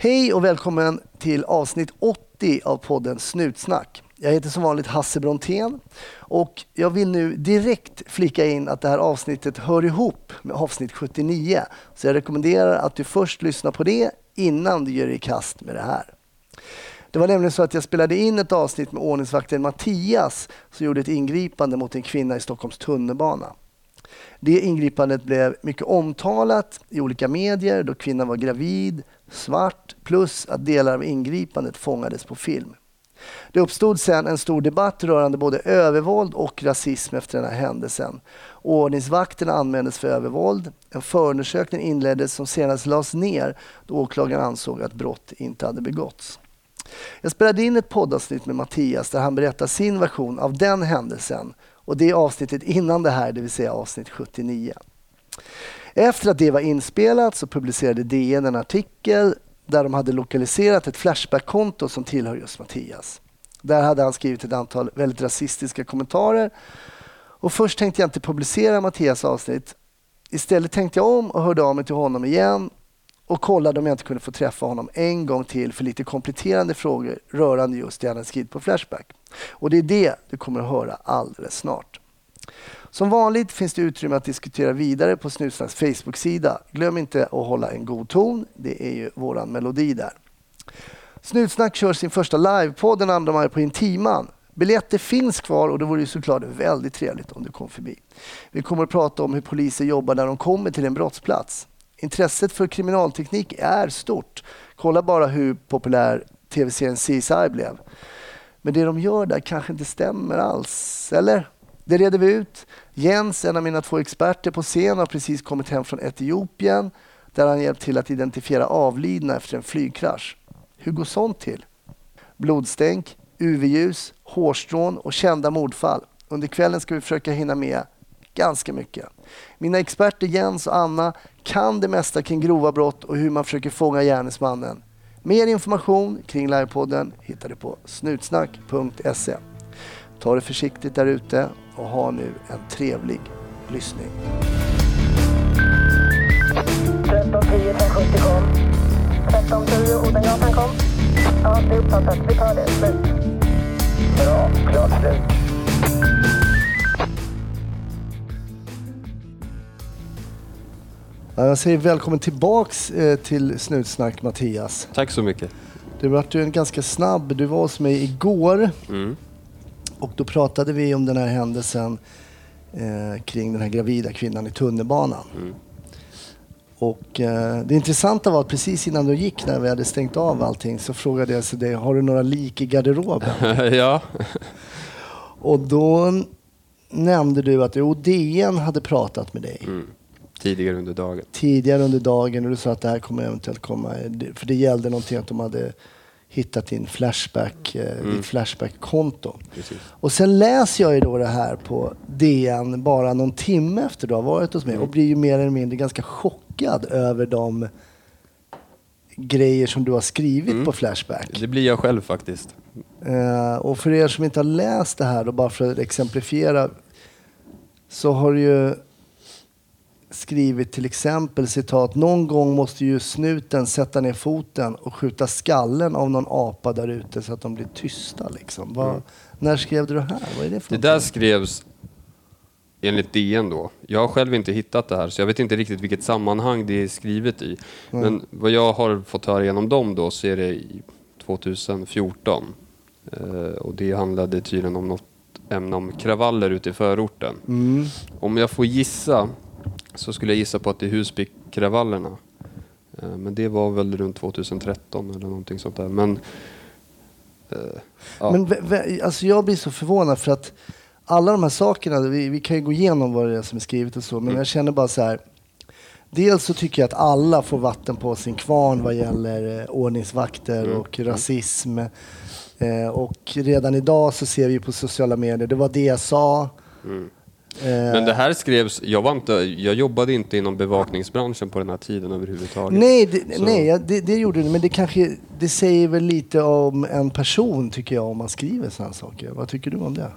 Hej och välkommen till avsnitt 80 av podden Snutsnack. Jag heter som vanligt Hasse Brontén och jag vill nu direkt flika in att det här avsnittet hör ihop med avsnitt 79. Så jag rekommenderar att du först lyssnar på det innan du ger dig i kast med det här. Det var nämligen så att jag spelade in ett avsnitt med ordningsvakten Mattias som gjorde ett ingripande mot en kvinna i Stockholms tunnelbana. Det ingripandet blev mycket omtalat i olika medier då kvinnan var gravid, svart plus att delar av ingripandet fångades på film. Det uppstod sedan en stor debatt rörande både övervåld och rasism efter den här händelsen. Ordningsvakterna anmäldes för övervåld. En förundersökning inleddes som senast lades ner då åklagaren ansåg att brott inte hade begåtts. Jag spelade in ett poddavsnitt med Mattias där han berättar sin version av den händelsen och det är avsnittet innan det här, det vill säga avsnitt 79. Efter att det var inspelat så publicerade DN en artikel där de hade lokaliserat ett Flashback-konto som tillhör just Mattias. Där hade han skrivit ett antal väldigt rasistiska kommentarer. Och först tänkte jag inte publicera Mattias avsnitt. Istället tänkte jag om och hörde av mig till honom igen och kollade om jag inte kunde få träffa honom en gång till för lite kompletterande frågor rörande just det han hade skrivit på Flashback. Och det är det du kommer att höra alldeles snart. Som vanligt finns det utrymme att diskutera vidare på Snutsnacks Facebook-sida. Glöm inte att hålla en god ton. Det är ju våran melodi där. Snutsnack kör sin första livepodd den 2 maj på Intiman. Biljetter finns kvar och det vore ju såklart väldigt trevligt om du kom förbi. Vi kommer att prata om hur poliser jobbar när de kommer till en brottsplats. Intresset för kriminalteknik är stort. Kolla bara hur populär tv-serien CSI blev. Men det de gör där kanske inte stämmer alls, eller? Det reder vi ut. Jens, en av mina två experter på scen, har precis kommit hem från Etiopien där han hjälpt till att identifiera avlidna efter en flygkrasch. Hur går sånt till? Blodstänk, UV-ljus, hårstrån och kända mordfall. Under kvällen ska vi försöka hinna med ganska mycket. Mina experter Jens och Anna kan det mesta kring grova brott och hur man försöker fånga gärningsmannen. Mer information kring livepodden hittar du på snutsnack.se. Ta det försiktigt där ute och ha nu en trevlig lyssning. 1310 570 kom. 1310 Odengatan kom. Ja, det är uppfattat. Vi tar det. Slut. Bra. Klart slut. Jag säger välkommen tillbaks eh, till Snutsnack Mattias. Tack så mycket. Det vart ju en ganska snabb, du var hos mig igår Mm. och då pratade vi om den här händelsen eh, kring den här gravida kvinnan i tunnelbanan. Mm. Och eh, det intressanta var att precis innan du gick när vi hade stängt av allting så frågade jag dig, har du några lik i garderoben? ja. och då nämnde du att jo, DN hade pratat med dig Mm. Tidigare under dagen. tidigare under dagen och du sa att det här kommer eventuellt komma, för det gällde någonting att de hade hittat din Flashback, eh, Mm. ditt Flashback-konto. Och sen läser jag ju då det här på DN bara någon timme efter du har varit hos mig Mm. och blir ju mer eller mindre ganska chockad över de grejer som du har skrivit Mm. på Flashback. Det blir jag själv faktiskt. Eh, och för er som inte har läst det här, då bara för att exemplifiera, så har du ju skrivit till exempel citat, någon gång måste ju snuten sätta ner foten och skjuta skallen av någon apa där ute så att de blir tysta. Liksom. Vad, Mm. När skrev du det här? Vad är det för Det någonting? där skrevs enligt DN då. Jag har själv inte hittat det här så jag vet inte riktigt vilket sammanhang det är skrivet i. Men vad jag har fått höra genom dem då så är det i 2014. Eh, och det handlade tydligen om något ämne om kravaller ute i förorten. Mm. Om jag får gissa så skulle jag gissa på att det är Husbykravallerna. Eh, Men det var väl runt 2013 eller någonting sånt där. Men, eh, ja. Men alltså jag blir så förvånad för att alla de här sakerna, vi, vi kan ju gå igenom vad det är som är skrivet och så, men Mm. jag känner bara så här. Dels så tycker jag att alla får vatten på sin kvarn vad gäller eh, ordningsvakter Mm. och rasism. Eh, och redan idag så ser vi på sociala medier, det var det jag sa. Mm. Eh, Men det här skrevs, jag, var inte, jag jobbade inte inom bevakningsbranschen på den här tiden överhuvudtaget. Nej, det, Så- nej det, det gjorde du, men det kanske det säger väl lite om en person tycker jag om man skriver sådana saker. Vad tycker du om det?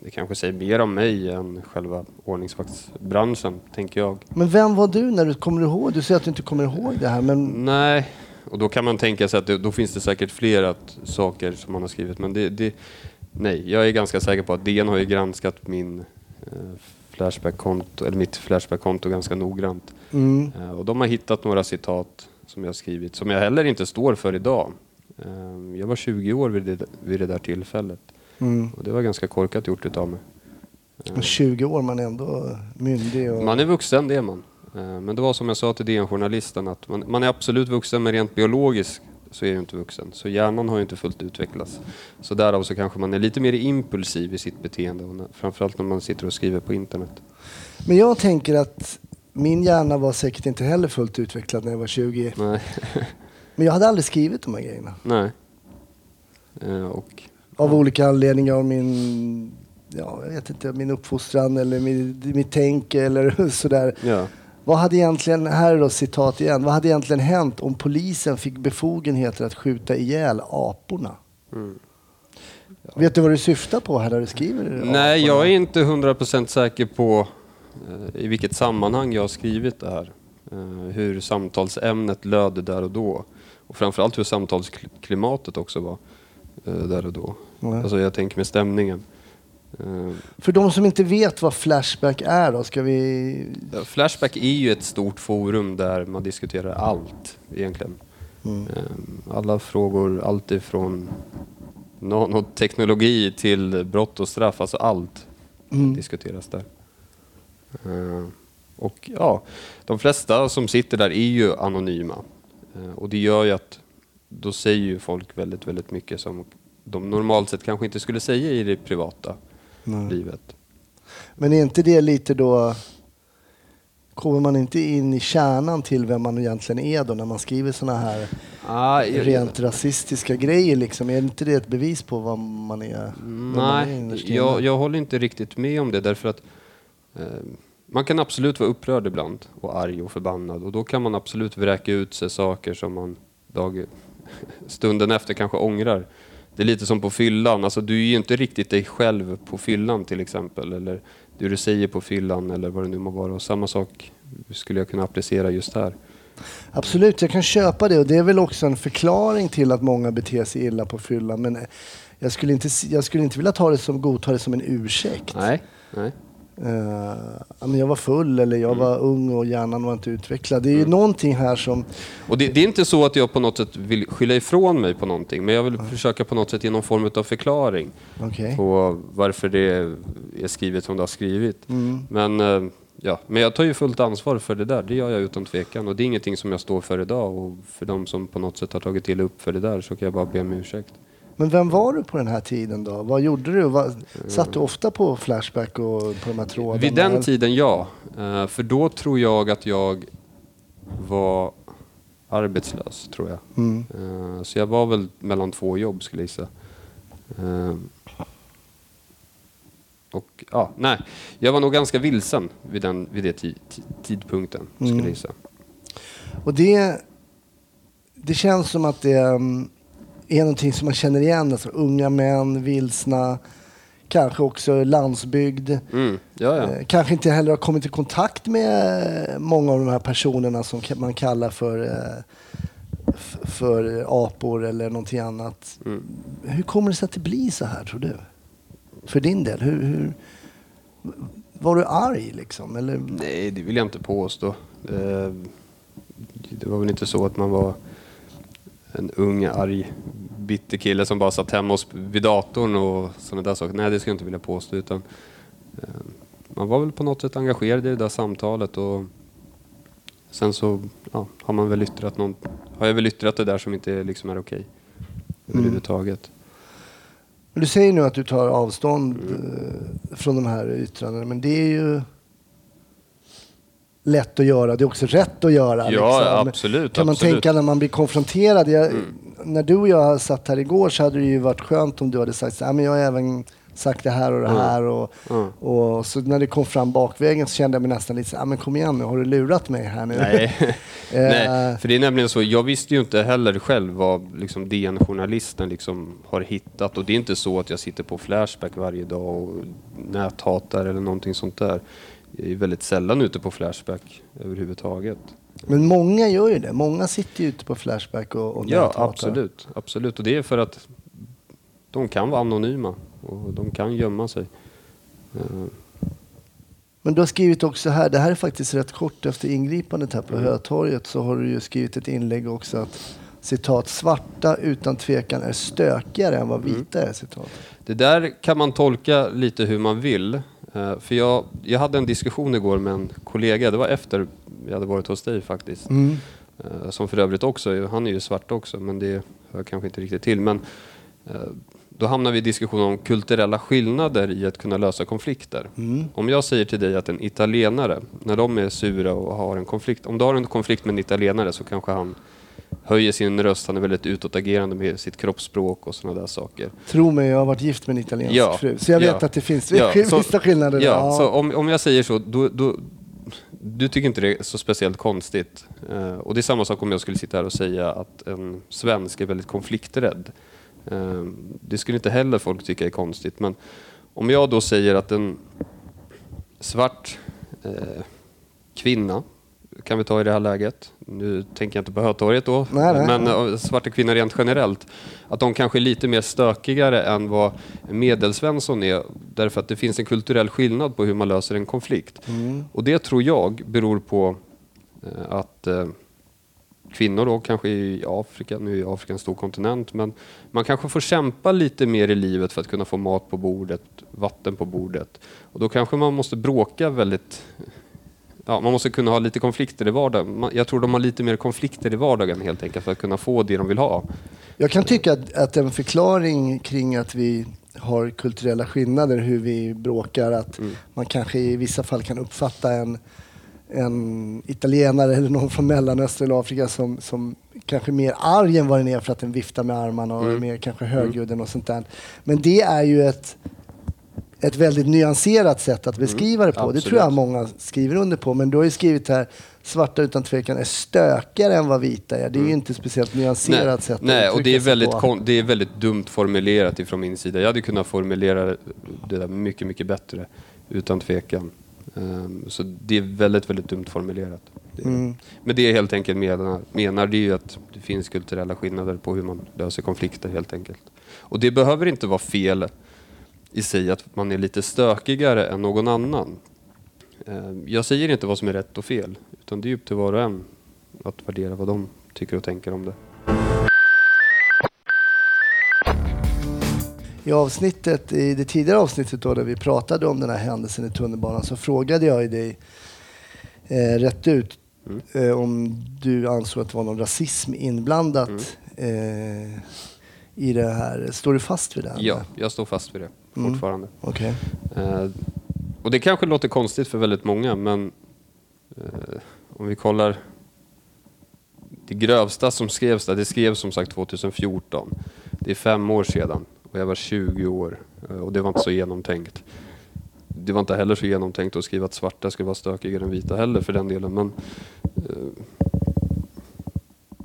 Det kanske säger mer om mig än själva ordningsvaktsbranschen, tänker jag. Men vem var du när du kommer ihåg? Du säger att du inte kommer ihåg det här, men Nej, Och då kan man tänka sig att det, då finns det säkert flera att- saker som man har skrivit. Men det, det, nej, jag är ganska säker på att DN har ju granskat min Flashback-konto, eller mitt Flashback-konto ganska noggrant. Mm. Eh, och de har hittat några citat som jag skrivit, som jag heller inte står för idag. Eh, jag var 20 år vid det, vid det där tillfället. Mm. Och det var ganska korkat gjort utav mig. Och 20 år, man är ändå myndig. Och... Man är vuxen, det är man. Eh, Men det var som jag sa till DN-journalisten att man, man är absolut vuxen, men rent biologiskt så är du inte vuxen. Så hjärnan har ju inte fullt utvecklats. Så därav så kanske man är lite mer impulsiv i sitt beteende, och när, framförallt när man sitter och skriver på internet. Men jag tänker att min hjärna var säkert inte heller fullt utvecklad när jag var 20. Nej. Men jag hade aldrig skrivit de här grejerna. Nej. Eh, Och Av olika anledningar. Av min, ja, jag vet inte, min uppfostran eller min, mitt tänk eller sådär. ja. Vad hade egentligen, här är då citat igen, vad hade egentligen hänt om polisen fick befogenheter att skjuta ihjäl aporna? Mm. Vet du vad du syftar på här när du skriver? Nej, aporna? jag är inte 100% säker på eh, i vilket sammanhang jag har skrivit det här. Eh, hur samtalsämnet löd där och då. Och framförallt hur samtalsklimatet också var eh, där och då. Nej. Alltså jag tänker med stämningen. Eh, För de som inte vet vad Flashback är då, ska vi... Flashback är ju ett stort forum där man diskuterar allt egentligen. Mm. Eh, Alla frågor, allt ifrån nanoteknologi till brott och straff, alltså allt Mm. diskuteras där. Eh, Och ja, de flesta som sitter där är ju anonyma. Och det gör ju att då säger ju folk väldigt, väldigt mycket som de normalt sett kanske inte skulle säga i det privata Nej. livet. Men är inte det lite då... Kommer man inte in i kärnan till vem man egentligen är då när man skriver såna här Ah, rent rasistiska grejer liksom? Är inte det ett bevis på vad man är? vad man är Nej, jag, jag håller inte riktigt med om det därför att eh, man kan absolut vara upprörd ibland och arg och förbannad och då kan man absolut vräka ut sig saker som man dag, stunden efter kanske ångrar. Det är lite som på fyllan, alltså du är ju inte riktigt dig själv på fyllan till exempel eller det du säger på fyllan eller vad det nu må vara och samma sak skulle jag kunna applicera just här. Absolut, jag kan köpa det och det är väl också en förklaring till att många beter sig illa på fyllan. Men jag skulle inte, jag skulle inte vilja ta det som, godta det som en ursäkt. Nej, nej. Men jag var full eller jag Mm. var ung och hjärnan var inte utvecklad. Det är ju någonting här som... Och det, det är inte så att jag på något sätt vill skylla ifrån mig på någonting, men jag vill försöka på något sätt ge någon form av förklaring Okej. på varför det är skrivet som det har skrivit. Mm. Men, eh, ja, men jag tar ju fullt ansvar för det där, det gör jag utan tvekan. Och det är ingenting som jag står för idag. Och för de som på något sätt har tagit till upp för det där så kan jag bara be om ursäkt. Men vem var du på den här tiden då? Vad gjorde du? Vad, satt du ofta på Flashback och på de här trådarna? Vid den tiden, ja. Eh, För då tror jag att jag var arbetslös, tror jag. Mm. Eh, Så jag var väl mellan två jobb, skulle jag gissa. Eh, Och ja, nej. Jag var nog ganska vilsen vid den vid det ti- ti- tidpunkten, skulle Mm. jag gissa. Och det, det känns som att det mm, är någonting som man känner igen. Alltså, unga män, vilsna, kanske också landsbygd. Mm, ja, ja. Eh, Kanske inte heller har kommit i kontakt med många av de här personerna som man kallar för, eh, för apor eller någonting annat. Mm. Hur kommer det sig att det blir så här tror du? För din del? Hur, hur, var du arg liksom? Eller? Nej, det vill jag inte påstå. Eh, Det var väl inte så att man var en ung, arg, bitter kille som bara satt hemma vid datorn och sådana där saker. Nej, det skulle jag inte vilja påstå. Utan, eh, man var väl på något sätt engagerad i det där samtalet och sen så ja, har man väl yttrat någon, har jag väl yttrat det där som inte liksom är okej överhuvudtaget. Du säger nu att du tar avstånd Mm. eh, från de här yttrandena, men det är ju lätt att göra. Det är också rätt att göra. Ja, liksom. absolut, Kan man absolut. tänka när man blir konfronterad. Jag, Mm. När du och jag satt här igår så hade det ju varit skönt om du hade sagt så här, men jag har även sagt det här och det Mm. här. Och, Mm. och så när det kom fram bakvägen så kände jag mig nästan lite så här, men kom igen nu, har du lurat mig här nu? Nej. Eh, Nej, för det är nämligen så, jag visste ju inte heller själv vad liksom DN-journalisten liksom har hittat och det är inte så att jag sitter på Flashback varje dag och näthatar eller någonting sånt där. Jag är väldigt sällan ute på Flashback överhuvudtaget. Men många gör ju det. Många sitter ju ute på Flashback och, och Ja, näthatar. absolut. absolut. Och det är för att de kan vara anonyma och de kan gömma sig. Eh, Men du har skrivit också här, det här är faktiskt rätt kort efter ingripandet här på Mm. Hötorget, så har du ju skrivit ett inlägg också att citat, svarta utan tvekan är stökigare än vad Mm. vita är, citat. Det där kan man tolka lite hur man vill. Eh, För jag, jag hade en diskussion igår med en kollega, det var efter jag hade varit hos dig faktiskt. Mm. Eh, Som för övrigt också, han är ju svart också, men det hör kanske inte riktigt till. Men eh, då hamnar vi i diskussion om kulturella skillnader i att kunna lösa konflikter. Mm. Om jag säger till dig att en italienare, när de är sura och har en konflikt, om du har en konflikt med en italienare så kanske han höjer sin röst, han är väldigt utåtagerande med sitt kroppsspråk och sådana där saker. Tro mig, jag har varit gift med en italiensk Ja, fru, så jag vet ja. att det finns Ja, så- vissa skillnader. Ja, så om, om jag säger så, då, då, du tycker inte det är så speciellt konstigt. Eh, och det är samma sak om jag skulle sitta här och säga att en svensk är väldigt konflikträdd. Eh, det skulle inte heller folk tycka är konstigt. Men om jag då säger att en svart eh, kvinna, kan vi ta i det här läget, nu tänker jag inte på Hötorget då, Nej, nej. men eh, svarta kvinnor rent generellt, att de kanske är lite mer stökigare än vad medelsvensson är, därför att det finns en kulturell skillnad på hur man löser en konflikt. Mm. Och det tror jag beror på eh, att eh, kvinnor då kanske i Afrika, nu är Afrika en stor kontinent, men man kanske får kämpa lite mer i livet för att kunna få mat på bordet, vatten på bordet. Och då kanske man måste bråka väldigt Ja, man måste kunna ha lite konflikter i vardagen. Jag tror de har lite mer konflikter i vardagen helt enkelt för att kunna få det de vill ha. Jag kan tycka att, att en förklaring kring att vi har kulturella skillnader, hur vi bråkar, att Mm. man kanske i vissa fall kan uppfatta en, en italienare eller någon från Mellanöstern eller Afrika som, som kanske är mer arg än vad den är för att den viftar med armarna och är Mm. mer kanske högljudd och sånt där. Men det är ju ett, ett väldigt nyanserat sätt att beskriva det på. Det Mm. absolut. tror jag många skriver under på. Men du har ju skrivit här, svarta utan tvekan är stökigare än vad vita är. Det är ju inte speciellt nyanserat Mm. Nej, sätt att nej och det är, väldigt kon- det är väldigt dumt formulerat ifrån min sida. Jag hade kunnat formulera det där mycket, mycket bättre, utan tvekan. Ehm, så det är väldigt, väldigt dumt formulerat. Det, Mm. Men det är helt enkelt menar, menar det är ju att det finns kulturella skillnader på hur man löser konflikter helt enkelt. Och det behöver inte vara fel i sig att man är lite stökigare än någon annan. Ehm, Jag säger inte vad som är rätt och fel, utan det är upp till var och en att värdera vad de tycker och tänker om det. I avsnittet, i det tidigare avsnittet då, där vi pratade om den här händelsen i tunnelbanan så frågade jag dig eh, rätt ut Mm. eh, om du ansåg att det var någon rasism inblandat Mm. eh, i det här. Står du fast vid det? Ja, jag står fast vid det Mm. fortfarande. Okej. Eh, och det kanske låter konstigt för väldigt många, men eh, om vi kollar det grövsta som skrevs där, det skrevs som sagt 2014. Det är fem år sedan och jag var 20 år eh, och det var inte så genomtänkt. Det var inte heller så genomtänkt att skriva att svarta skulle vara stökigare än vita heller för den delen. Men, eh,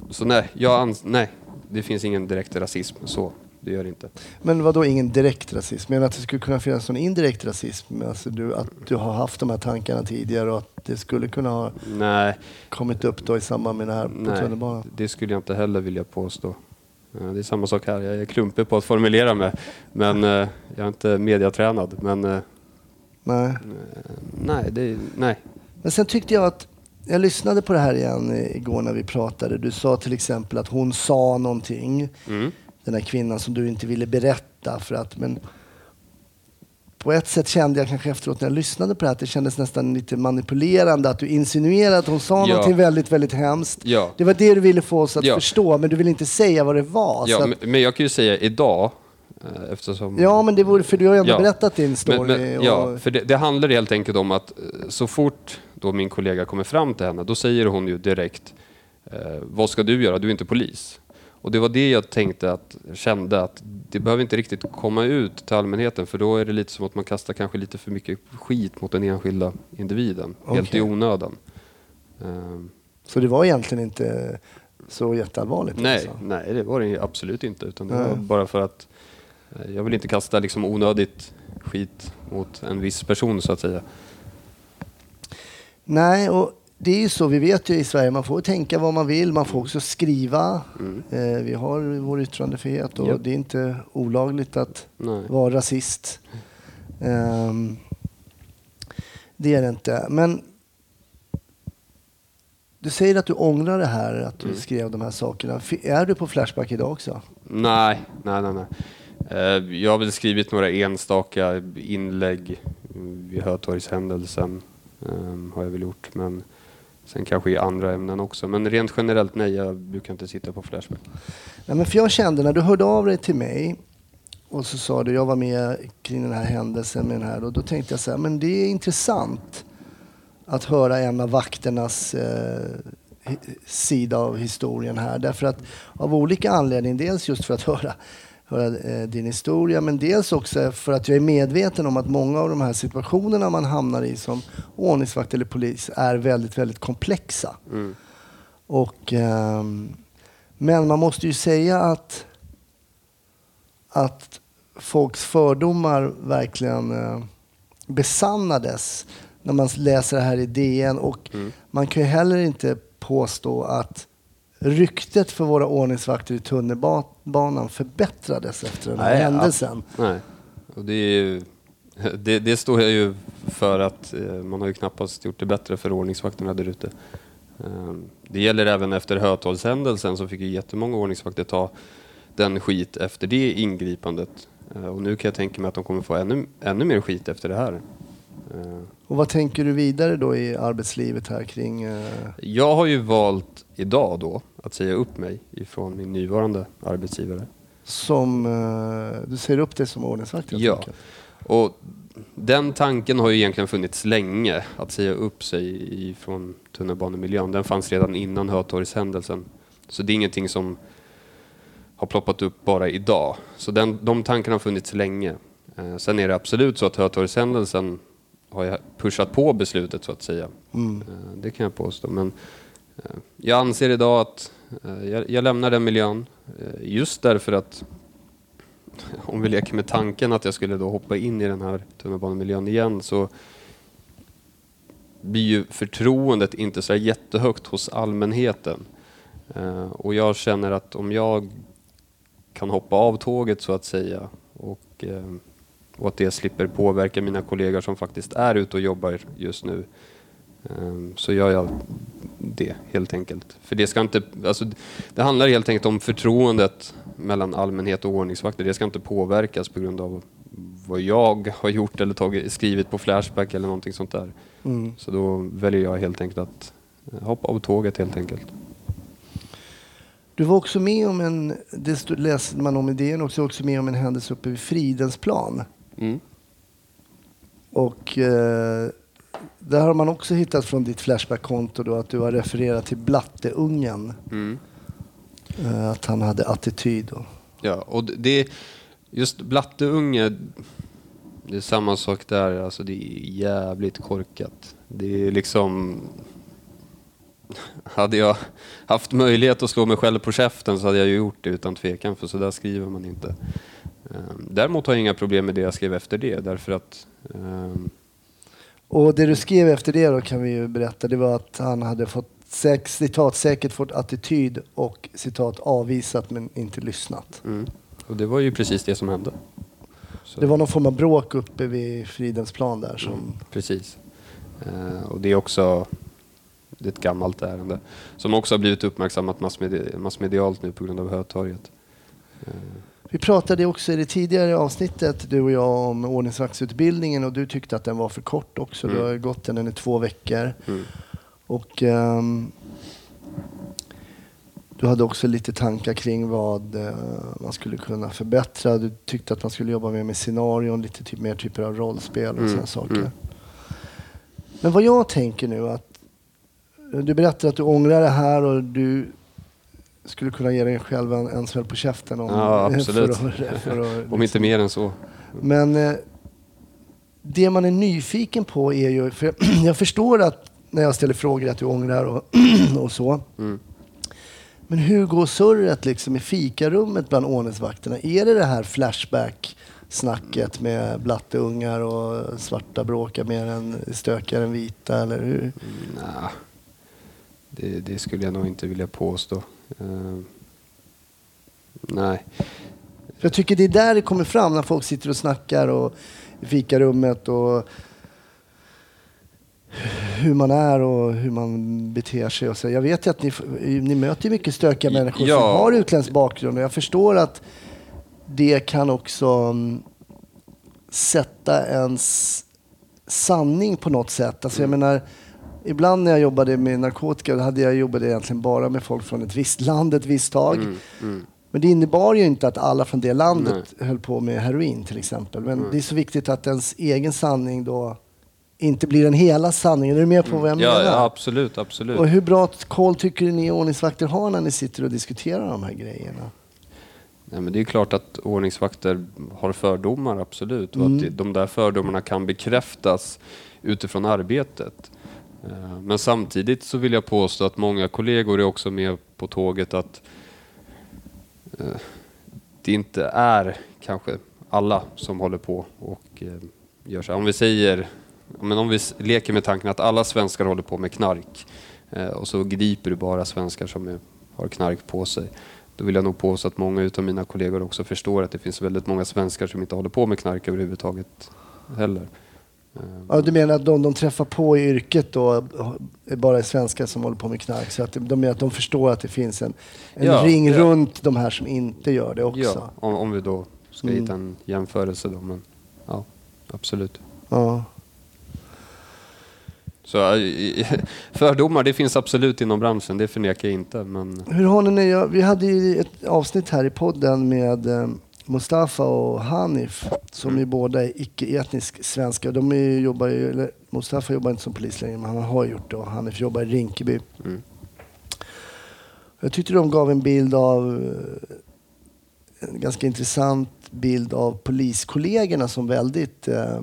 så nej, jag ans- nej, det finns ingen direkt rasism. Så, det gör det inte. Men vad då ingen direkt rasism? Men att det skulle kunna finnas någon indirekt rasism? Alltså du, att du har haft de här tankarna tidigare och att det skulle kunna ha Nej, kommit upp då i samband med det här på Nej, tunnelbanan? det skulle jag inte heller vilja påstå. Eh, Det är samma sak här, jag är klumpig på att formulera mig. Men eh, jag är inte mediatränad. Men eh, Nej. nej, det, nej. Men sen tyckte jag att, jag lyssnade på det här igen igår när vi pratade. Du sa till exempel att hon sa någonting, Mm. Den här kvinnan som du inte ville berätta för att, men på ett sätt kände jag kanske efteråt när jag lyssnade på det här att det kändes nästan lite manipulerande att du insinuerade att hon sa Ja. någonting väldigt, väldigt hemskt. Ja. Det var det du ville få oss att Ja. förstå, men du ville inte säga vad det var. Ja, att, men, jag kan ju säga idag, eh, eftersom... ja, men det vore, för du har ju ändå Ja. berättat din story. Men, men, och, ja, för det, det handlar helt enkelt om att eh, så fort då min kollega kommer fram till henne, då säger hon ju direkt eh, Vad ska du göra? Du är inte polis. Och det var det jag tänkte att, kände att det behöver inte riktigt komma ut till allmänheten för då är det lite som att man kastar kanske lite för mycket skit mot den enskilda individen. Helt Okej. i onödan. Ehm, Så det var egentligen inte så jätteallvarligt? nej, alltså. nej, det var det absolut inte. Utan det var bara för att eh, jag vill inte kasta liksom onödigt skit mot en viss person så att säga. Nej, och det är ju så, vi vet ju i Sverige, man får tänka vad man vill, man får också skriva. Eh, vi har vår yttrandefrihet och Japp. det är inte olagligt att Nej. vara rasist. Ehm, det är det inte. Men du säger att du ångrar det här, att du skrev de här sakerna. Är du på Flashback idag också? Nej, nej, nej. nej. Eh, Jag har väl skrivit några enstaka inlägg vid Hötorgshändelsen. ehm, Har jag väl gjort. Men sen kanske i andra ämnen också. Men rent generellt nej, jag brukar inte sitta på Flashback. Nej, men för jag kände när du hörde av dig till mig och så sa du jag var med kring den här händelsen med den här och då tänkte jag så här, men det är intressant att höra en av vakternas eh, sida av historien här. Därför att av olika anledningar, dels just för att höra, höra eh, din historia men dels också för att jag är medveten om att många av de här situationerna man hamnar i som ordningsvakt eller polis är väldigt, väldigt komplexa. Mm. Och, ehm, men man måste ju säga att, att folks fördomar verkligen eh, besannades när man läser det här i DN. Och man kan ju heller inte påstå att ryktet för våra ordningsvakter i tunnelbanan förbättrades efter den här Nej, händelsen. Nej. Och det, ju, det, det står jag ju för att eh, man har ju knappast gjort det bättre för ordningsvakterna där ute. Ehm, Det gäller även efter Hötorgshändelsen så fick ju jättemånga ordningsvakter ta den skit efter det ingripandet. Eh, Och nu kan jag tänka mig att de kommer få ännu, ännu mer skit efter det här. Och vad tänker du vidare då i arbetslivet här kring... eh, Jag har ju valt idag då att säga upp mig ifrån min nuvarande arbetsgivare. som... eh, du ser upp det som ordningsvakt Ja. enkelt? Och den tanken har ju egentligen funnits länge, att säga upp sig ifrån tunnelbanemiljön. Den fanns redan innan Hötorgshändelsen. Så det är ingenting som har ploppat upp bara idag. Så den, de tankarna har funnits länge. Eh, sen är det absolut så att Hötorgshändelsen har jag pushat på beslutet så att säga. Mm. Eh, det kan jag påstå. Men eh, jag anser idag att eh, jag, jag lämnar den miljön just därför att om vi leker med tanken att jag skulle då hoppa in i den här tunnelbanemiljön igen så blir ju förtroendet inte så jättehögt hos allmänheten. Och jag känner att om jag kan hoppa av tåget så att säga och, och att det slipper påverka mina kollegor som faktiskt är ute och jobbar just nu eh, så gör jag det helt enkelt. För det ska inte, alltså, det handlar helt enkelt om förtroendet mellan allmänhet och ordningsvakter. Det ska inte påverkas på grund av vad jag har gjort eller tagit, skrivit på Flashback eller någonting sånt där. Mm. Så då väljer jag helt enkelt att hoppa av tåget helt enkelt. Du var också med om en, det läste man om i DN också, också med om en händelse uppe vid Fridhemsplan. Mm. Och eh, där har man också hittat från ditt Flashback-konto då att du har refererat till Blatteungen. Mm. Eh, att han hade attityd. Och, Ja, och det-. Just blatteunge, det är samma sak där. Alltså det är jävligt korkat. Det är liksom... Hade jag haft möjlighet att slå mig själv på käften så hade jag ju gjort det utan tvekan, för så där skriver man inte. Ehm, Däremot har jag inga problem med det jag skrev efter det, därför att... ehm, och det du skrev efter det då kan vi ju berätta, det var att han hade fått säk, citat, säkert fått attityd och citat avvisat men inte lyssnat. mm. Och det var ju precis det som hände. Så- Det var någon form av bråk uppe vid Fridhemsplan där som... Mm, precis. Eh, och det är också det är ett gammalt ärende som också har blivit uppmärksammat massmedi- massmedialt nu på grund av Hötorget. Eh, Vi pratade också i det tidigare avsnittet, du och jag, om ordningsvaktsutbildningen och du tyckte att den var för kort också. Du Mm. har gått den, i två veckor. mm. Och ehm, du hade också lite tankar kring vad eh, man skulle kunna förbättra. Du tyckte att man skulle jobba mer med scenarion, lite typ, mer typer av rollspel och Mm, sådana saker. mm. Men vad jag tänker nu att du berättar att du ångrar det här och du skulle kunna ge dig själv en, en smäll på käften om, Ja, absolut. För att, för att, Om inte mer än så. men eh, det man är nyfiken på är ju, för jag förstår att när jag ställer frågor att du ångrar och, och så. Mm. Men hur går surret liksom i fikarummet bland ordningsvakterna? Är det det här snacket med blatteungar och svarta bråkar mer än stökigare än vita, eller hur? Nej, det, det skulle jag nog inte vilja påstå. Eh, nej. Jag tycker det är där det kommer fram när folk sitter och snackar och i fikarummet och hur man är och hur man beter sig. Och så. Jag vet ju att ni, ni möter mycket stökiga människor Ja. som har utländsk bakgrund och jag förstår att det kan också mm, sätta ens sanning på något sätt. Alltså jag menar, ibland när jag jobbade med narkotika, då hade jag jobbade egentligen bara med folk från ett visst land ett visst tag. Mm, mm. Men det innebar ju inte att alla från det landet höll på med heroin till exempel. Men Mm. det är så viktigt att ens egen sanning då inte blir den hela sanningen. Är du med på vad jag Ja, menar? ja, absolut, absolut. Och hur bra koll tycker ni ordningsvakter har när ni sitter och diskuterar de här grejerna? Nej, men det är klart att ordningsvakter har fördomar, absolut. Och Mm. att det- de där fördomarna kan bekräftas utifrån arbetet. Eh, men samtidigt så vill jag påstå att många kollegor är också med på tåget att eh, det inte är kanske alla som håller på och eh, gör så här. Om vi säger, men om vi leker med tanken att alla svenskar håller på med knark och så griper du bara svenskar som är, har knark på sig. Då vill jag nog påstå att många utav mina kollegor också förstår att det finns väldigt många svenskar som inte håller på med knark överhuvudtaget heller. Eh, Ja, du menar att de de träffar på i yrket då är bara svenskar som håller på med knark? Så att de, menar att de förstår att det finns en, en Ja, ring ja. runt de här som inte gör det också? Ja, om, om vi då ska Mm. hitta en jämförelse då. Men ja, absolut. Ja. Så äh, fördomar, det finns absolut inom branschen, det förnekar jag inte. Men Hur har ni Vi hade ju ett avsnitt här i podden med eh, Mustafa och Hanif som Mm. ju båda är icke-etnisk svenska. De ju, jobbar ju, eller Mustafa jobbar inte som polis längre men han har gjort det och Hanif jobbar i Rinkeby. Mm. Jag tyckte de gav en bild av eh, en ganska intressant bild av poliskollegorna som väldigt eh,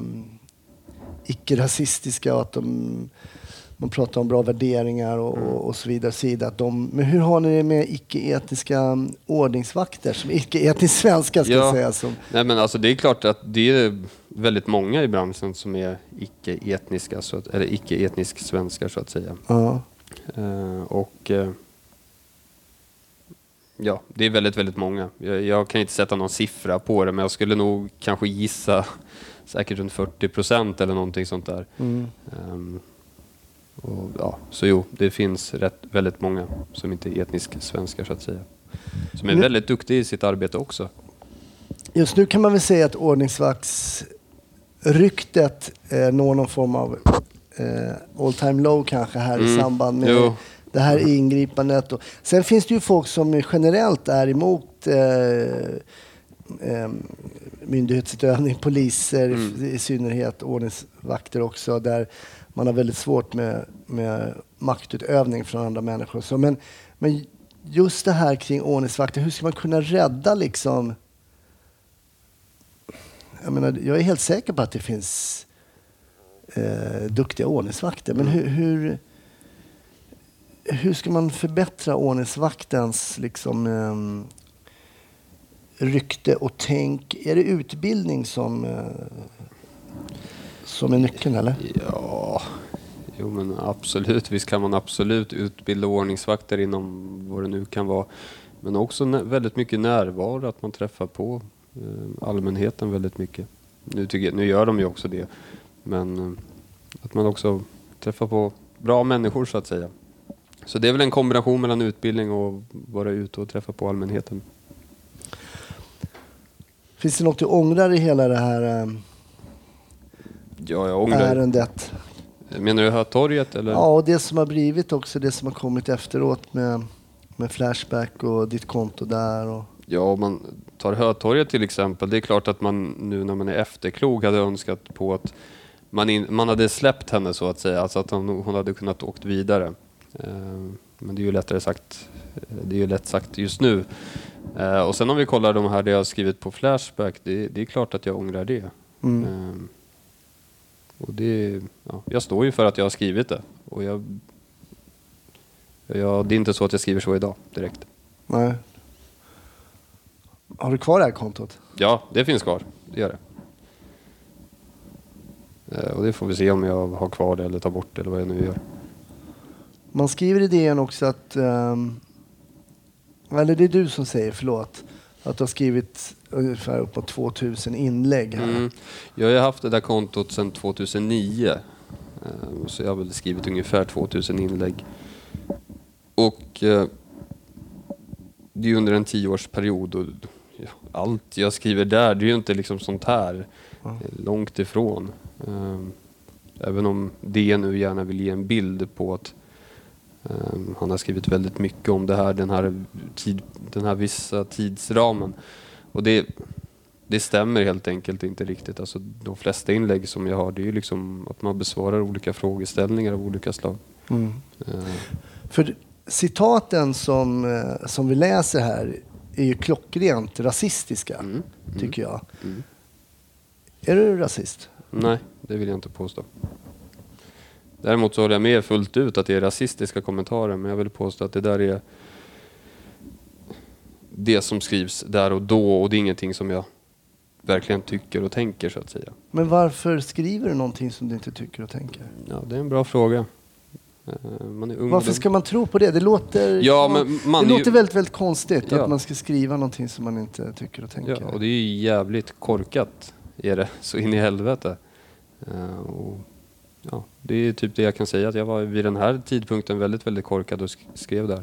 icke-rasistiska och att de man pratar om bra värderingar och, Mm. och, och så vidare. Sida, att de, men hur har ni det med icke-etniska mm, ordningsvakter? Som icke-etniskt svenska ska Ja. säga. Som, Nej men alltså det är klart att det är väldigt många i branschen som är icke-etniska, så att, eller icke-etnisk svenskar så att säga. ja. Eh, och eh, ja, det är väldigt, väldigt många. Jag, jag kan inte sätta någon siffra på det, men jag skulle nog kanske gissa säkert runt 40 procent eller någonting sånt där. Mm. Ehm, och, ja, så jo, det finns rätt, väldigt många som inte är etnisk svenskar så att säga. Som är Nu- väldigt duktiga i sitt arbete också. Just nu kan man väl säga att ordningsvaktsryktet eh, når någon form av eh, all time low kanske här i Mm. samband med Jo. det här ingripandet. Och, sen finns det ju folk som generellt är emot eh, eh, myndighetsutövning, poliser Mm. i synnerhet, ordningsvakter också, där man har väldigt svårt med, med maktutövning från andra människor. Så, men, men just det här kring ordningsvakter, hur ska man kunna rädda liksom jag, menar, jag är helt säker på att det finns eh, duktiga ordningsvakter. Men hur, hur, hur ska man förbättra ordningsvaktens liksom, eh, rykte och tänk? Är det utbildning som, eh, som är nyckeln eller? Ja, jo men absolut. Visst kan man absolut utbilda ordningsvakter inom vad det nu kan vara. Men också väldigt mycket närvaro, att man träffar på eh, allmänheten väldigt mycket. Nu, tycker jag, nu gör de ju också det. Men eh, att man också träffar på bra människor så att säga. Så det är väl en kombination mellan utbildning och vara ute och träffa på allmänheten. Finns det något du ångrar i hela det här eh, Ja, jag ångrar. ärendet? Menar du Hötorget eller? Ja, och det som har blivit också, det som har kommit efteråt med, med Flashback och ditt konto där. Och, Ja, om man tar Hötorget till exempel. Det är klart att man nu när man är efterklok hade önskat på att man, in, man hade släppt henne så att säga. Alltså att hon, hon hade kunnat åkt vidare. Eh, men det är ju lättare sagt. Det är ju lätt sagt just nu. Eh, och sen om vi kollar de här det jag skrivit på Flashback. Det, det är klart att jag ångrar det. mm. Eh, och det, ja, jag står ju för att jag har skrivit det. Och jag, jag, det är inte så att jag skriver så idag direkt. Nej. Har du kvar det här kontot? Ja, det finns kvar. det gör det. Eh, och det får vi se om jag har kvar det eller tar bort det eller vad jag nu gör. Man skriver i DN också att, ehm, eller det är du som säger, förlåt, att du har skrivit ungefär uppåt 2000 inlägg här. Mm. Jag har haft det där kontot sedan 2009. Eh, Så jag har väl skrivit ungefär 2000 inlägg. Och eh, det är under en tioårsperiod och allt jag skriver där, det är ju inte liksom sånt här. Är Långt ifrån. Eh, Även om det nu gärna vill ge en bild på att han har skrivit väldigt mycket om det här, den här, tid, den här vissa tidsramen. Och det, det stämmer helt enkelt inte riktigt. Alltså, de flesta inlägg som jag har, det är ju liksom att man besvarar olika frågeställningar av olika slag. Mm. Eh, För citaten som, eh, som vi läser här är ju klockrent rasistiska, Mm. tycker jag. Mm. Är du rasist? Nej, det vill jag inte påstå. Däremot så håller jag med fullt ut att det är rasistiska kommentarer, men jag vill påstå att det där är det som skrivs där och då och det är ingenting som jag verkligen tycker och tänker så att säga. Men varför skriver du någonting som du inte tycker och tänker? Ja, det är en bra fråga. Eh, Man är ung Varför ska man tro på det? Det låter, Ja, men man det är ju- låter väldigt, väldigt konstigt Ja. att man ska skriva någonting som man inte tycker och tänker. Ja, och det är ju jävligt korkat, är det. Så in i helvete. Eh, och, ja, det är typ det jag kan säga, att jag var vid den här tidpunkten väldigt, väldigt korkad och sk- skrev där.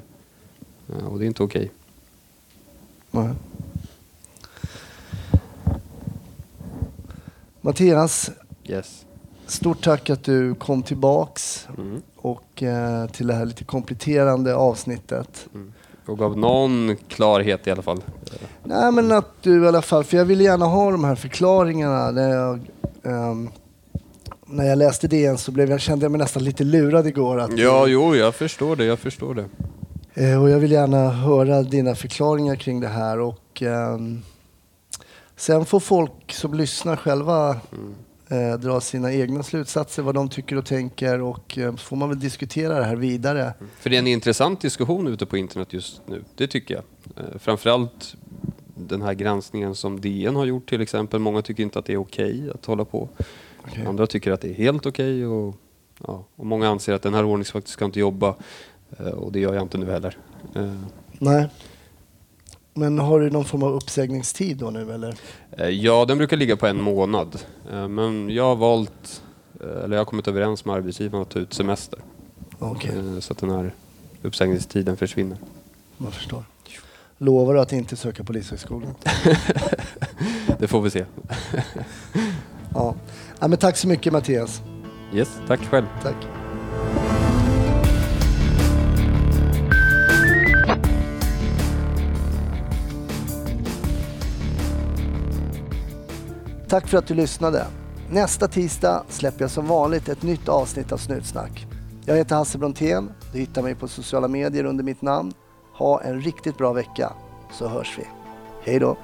Eh, och det är inte okej. Nej. Mattias, Yes. stort tack att du kom tillbaks Mm. och eh, till det här lite kompletterande avsnittet. Mm. Och gav någon klarhet i alla fall. Nej men att du i alla fall, för jag ville gärna ha de här förklaringarna. När jag, ehm, när jag läste DN så blev jag, kände jag mig nästan lite lurad igår. Att, Ja, jo, jag förstår det. Jag förstår det. Eh, och jag vill gärna höra dina förklaringar kring det här. Och, ehm, sen får folk som lyssnar själva Mm. eh, dra sina egna slutsatser, vad de tycker och tänker. Och eh, så får man väl diskutera det här vidare. För det är en intressant diskussion ute på internet just nu. Det tycker jag. Eh, Framförallt den här granskningen som DN har gjort till exempel. Många tycker inte att det är okej att hålla på. Okej. Andra tycker att det är helt okej och, ja, och många anser att den här ordningsvakten ska inte jobba. Eh, Och det gör jag inte nu heller. Eh, Nej. Men har du någon form av uppsägningstid då nu eller? eh, Ja, den brukar ligga på en månad. Men jag har valt, eller jag har kommit överens med arbetsgivaren att ta ut semester. Eh, Så att den här uppsägningstiden försvinner. man förstår. Lovar du att inte söka Polishögskolan? Det får vi se. Ja. ja men tack så mycket Mattias. Yes, tack själv. Tack. Tack för att du lyssnade. Nästa tisdag släpper jag som vanligt ett nytt avsnitt av Snutsnack. Jag heter Hasse Brontén. Du hittar mig på sociala medier under mitt namn. Ha en riktigt bra vecka så hörs vi. Hej då!